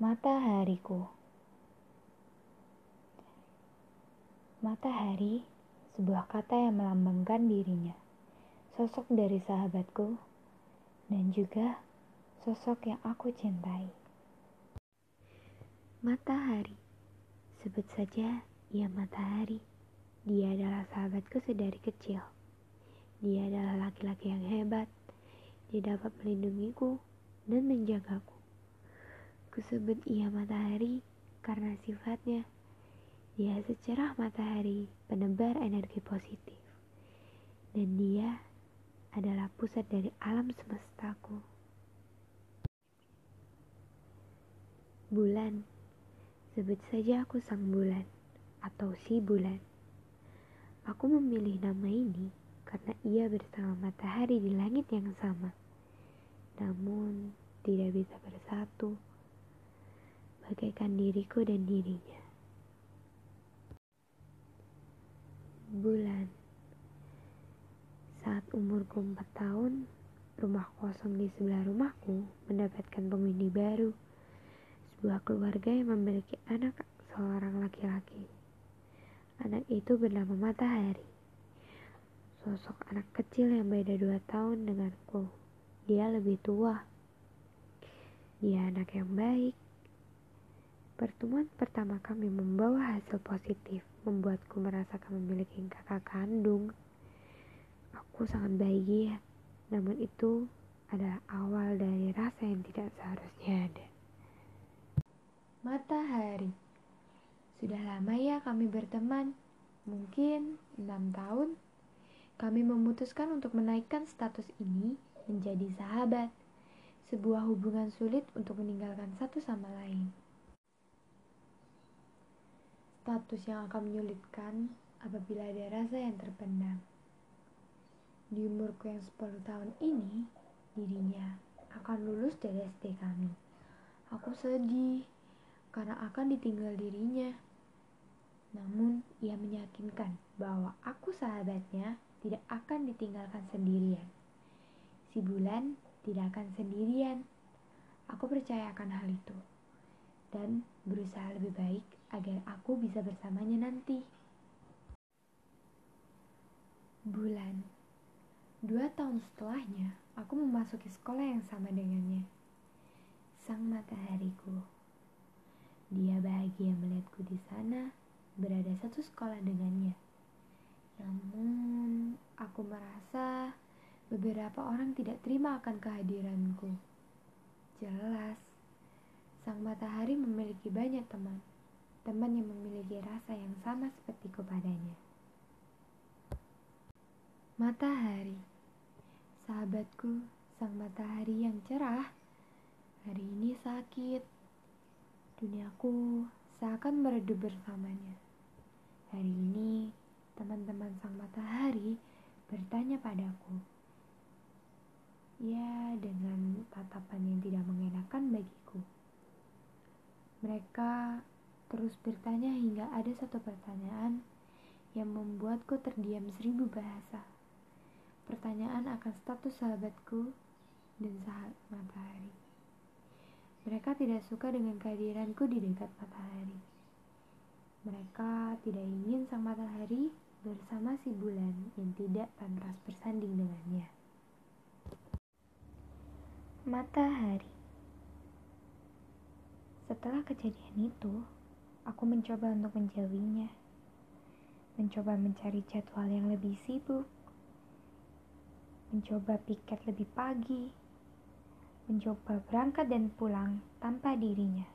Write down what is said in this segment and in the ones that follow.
Matahariku Matahari, sebuah kata yang melambangkan dirinya, sosok dari sahabatku, dan juga sosok yang aku cintai. Matahari, sebut saja ia matahari. Dia adalah sahabatku sedari kecil. Dia adalah laki-laki yang hebat. Dia dapat melindungiku dan menjagaku. Kusebut ia matahari karena sifatnya dia secerah matahari penebar energi positif. Dan dia adalah pusat dari alam semestaku. Bulan, sebut saja aku sang bulan atau si bulan. Aku memilih nama ini karena ia bersama matahari di langit yang sama. Namun tidak bisa bersatu bagaikan diriku dan dirinya. Bulan Saat umurku empat tahun, rumah kosong di sebelah rumahku mendapatkan penghuni baru. Sebuah keluarga yang memiliki anak seorang laki-laki. Anak itu bernama Matahari. Sosok anak kecil yang beda dua tahun denganku. Dia lebih tua. Dia anak yang baik, Pertemuan pertama kami membawa hasil positif, membuatku merasakan memiliki kakak kandung. Aku sangat bahagia, namun itu adalah awal dari rasa yang tidak seharusnya ada. Matahari Sudah lama ya kami berteman, mungkin enam tahun. Kami memutuskan untuk menaikkan status ini menjadi sahabat, sebuah hubungan sulit untuk meninggalkan satu sama lain status yang akan menyulitkan apabila ada rasa yang terpendam. Di umurku yang 10 tahun ini, dirinya akan lulus dari SD kami. Aku sedih karena akan ditinggal dirinya. Namun, ia meyakinkan bahwa aku sahabatnya tidak akan ditinggalkan sendirian. Si bulan tidak akan sendirian. Aku percaya akan hal itu dan berusaha lebih baik agar aku bisa bersamanya nanti. Bulan Dua tahun setelahnya, aku memasuki sekolah yang sama dengannya. Sang matahariku. Dia bahagia melihatku di sana, berada satu sekolah dengannya. Namun, aku merasa beberapa orang tidak terima akan kehadiranku. Jelas, sang matahari memiliki banyak teman teman yang memiliki rasa yang sama seperti kepadanya. Matahari, sahabatku, sang matahari yang cerah, hari ini sakit. Duniaku seakan meredup bersamanya. Hari ini, teman-teman sang matahari bertanya padaku. Ya, dengan tatapan yang tidak mengenakan bagiku. Mereka terus bertanya hingga ada satu pertanyaan yang membuatku terdiam seribu bahasa. Pertanyaan akan status sahabatku dan sahabat matahari. Mereka tidak suka dengan kehadiranku di dekat matahari. Mereka tidak ingin sang matahari bersama si bulan yang tidak pantas bersanding dengannya. Matahari Setelah kejadian itu, Aku mencoba untuk menjauhinya, mencoba mencari jadwal yang lebih sibuk, mencoba piket lebih pagi, mencoba berangkat dan pulang tanpa dirinya.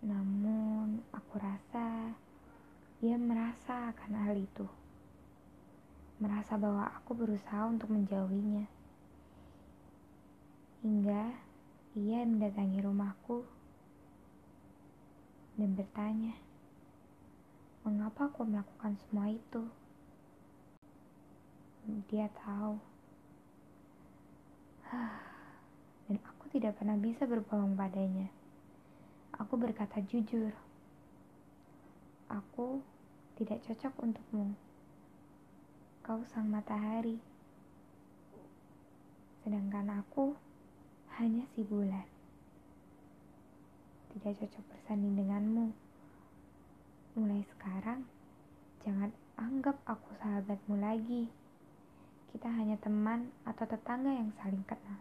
Namun, aku rasa ia merasa akan hal itu, merasa bahwa aku berusaha untuk menjauhinya, hingga ia mendatangi rumahku dan bertanya, "Mengapa aku melakukan semua itu?" Dia tahu, dan aku tidak pernah bisa berbohong padanya. Aku berkata jujur, "Aku tidak cocok untukmu. Kau sang matahari, sedangkan aku hanya si bulan." Tidak cocok bersanding denganmu. Mulai sekarang, jangan anggap aku sahabatmu lagi. Kita hanya teman atau tetangga yang saling kenal.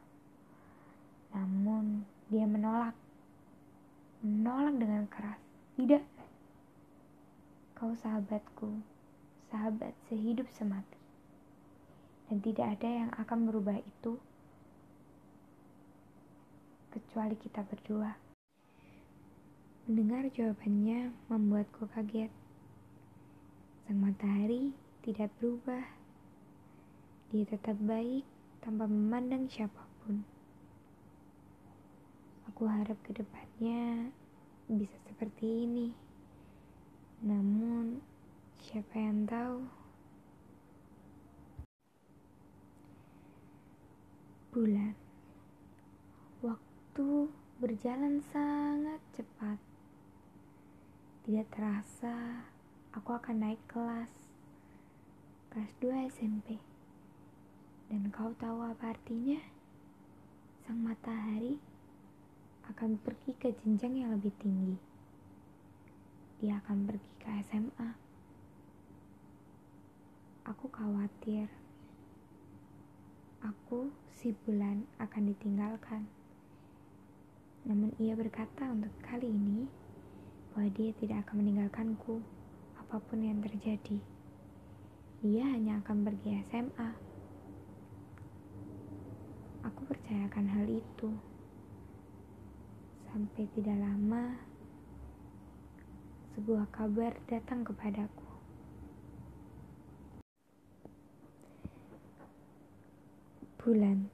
Namun, dia menolak. Menolak dengan keras. Tidak. Kau sahabatku, sahabat sehidup semati. Dan tidak ada yang akan merubah itu kecuali kita berdua. Mendengar jawabannya membuatku kaget. Sang matahari tidak berubah. Dia tetap baik tanpa memandang siapa pun. Aku harap ke depannya bisa seperti ini. Namun, siapa yang tahu? Bulan Waktu berjalan sangat cepat. Tidak terasa aku akan naik kelas. Kelas 2 SMP. Dan kau tahu apa artinya? Sang matahari akan pergi ke jenjang yang lebih tinggi. Dia akan pergi ke SMA. Aku khawatir. Aku si bulan akan ditinggalkan. Namun ia berkata untuk kali ini bahwa dia tidak akan meninggalkanku apa pun yang terjadi. Dia hanya akan pergi SMA. Aku percayakan hal itu. Sampai tidak lama, sebuah kabar datang kepadaku. Bulan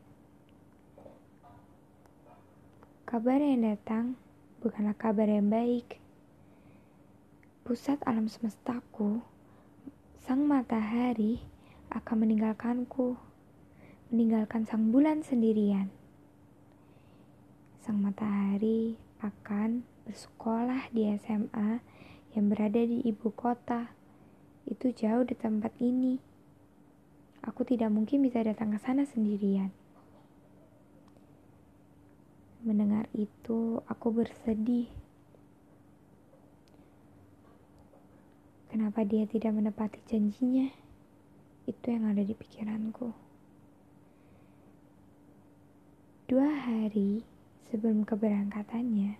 Kabar yang datang bukanlah kabar yang baik. Pusat alam semestaku, sang matahari akan meninggalkanku, meninggalkan sang bulan sendirian. Sang matahari akan bersekolah di SMA yang berada di ibu kota. Itu jauh di tempat ini. Aku tidak mungkin bisa datang ke sana sendirian. Mendengar itu, aku bersedih. Kenapa dia tidak menepati janjinya? Itu yang ada di pikiranku. Dua hari sebelum keberangkatannya,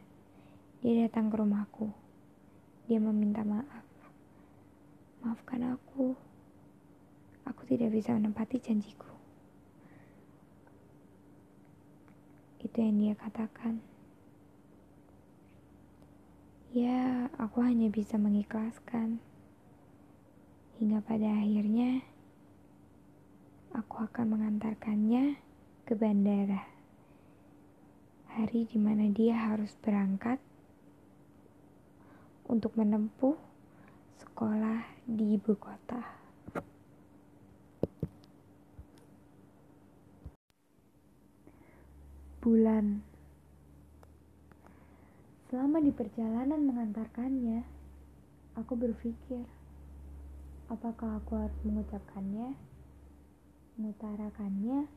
dia datang ke rumahku. Dia meminta maaf. Maafkan aku. Aku tidak bisa menepati janjiku. Itu yang dia katakan. Ya, aku hanya bisa mengikhlaskan. Hingga pada akhirnya, aku akan mengantarkannya ke bandara. Hari di mana dia harus berangkat untuk menempuh sekolah di ibu kota. bulan. Selama di perjalanan mengantarkannya, aku berpikir, apakah aku harus mengucapkannya, mengutarakannya,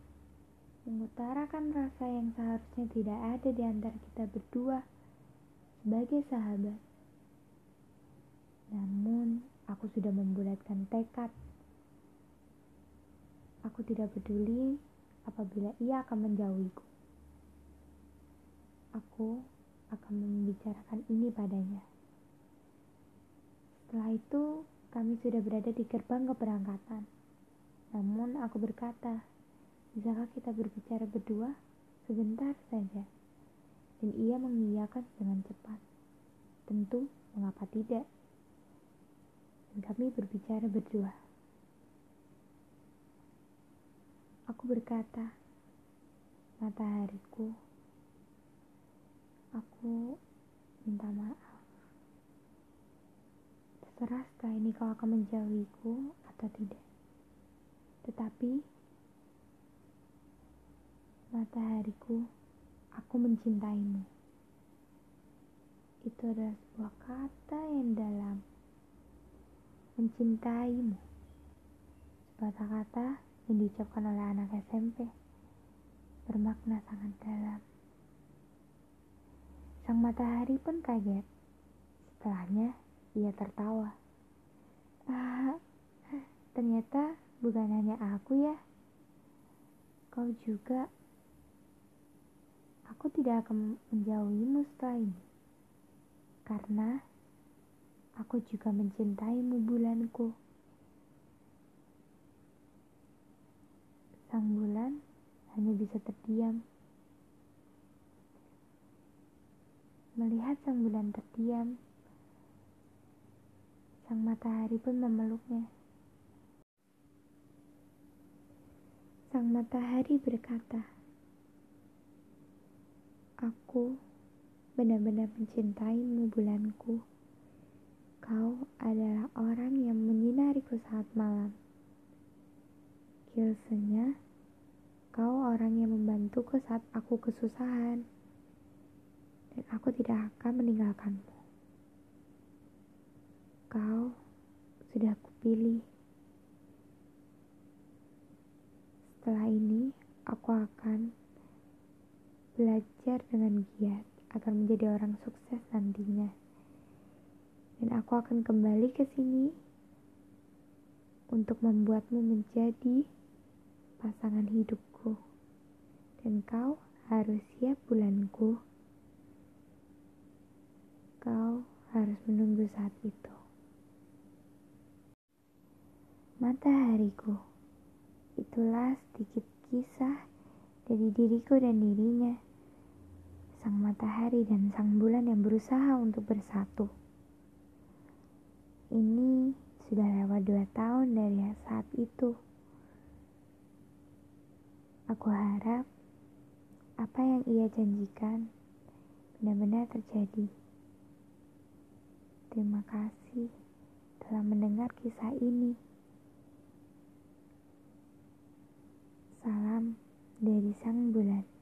mengutarakan rasa yang seharusnya tidak ada di antara kita berdua sebagai sahabat. Namun, aku sudah membulatkan tekad. Aku tidak peduli apabila ia akan menjauhiku aku akan membicarakan ini padanya. Setelah itu, kami sudah berada di gerbang keberangkatan. Namun aku berkata, bisakah kita berbicara berdua sebentar saja? Dan ia mengiyakan dengan cepat. Tentu, mengapa tidak? Dan kami berbicara berdua. Aku berkata, matahariku Aku minta maaf. Setelah ini kau akan menjauhiku atau tidak. Tetapi, matahariku, aku mencintaimu. Itu adalah sebuah kata yang dalam. Mencintaimu. Sebuah kata yang diucapkan oleh anak SMP bermakna sangat dalam. Sang matahari pun kaget. Setelahnya, ia tertawa. Ah, ternyata bukan hanya aku ya. Kau juga. Aku tidak akan menjauhimu setelah ini. Karena aku juga mencintaimu bulanku. Sang bulan hanya bisa terdiam. Melihat sang bulan terdiam, sang matahari pun memeluknya. Sang matahari berkata, Aku benar-benar mencintaimu bulanku. Kau adalah orang yang menyinariku saat malam. Kilsenya, kau orang yang membantuku saat aku kesusahan dan aku tidak akan meninggalkanmu. Kau sudah kupilih. Setelah ini, aku akan belajar dengan giat agar menjadi orang sukses nantinya. Dan aku akan kembali ke sini untuk membuatmu menjadi pasangan hidupku. Dan kau harus siap bulanku kau harus menunggu saat itu. Matahariku, itulah sedikit kisah dari diriku dan dirinya. Sang matahari dan sang bulan yang berusaha untuk bersatu. Ini sudah lewat dua tahun dari saat itu. Aku harap apa yang ia janjikan benar-benar terjadi. Terima kasih telah mendengar kisah ini. Salam dari Sang Bulan.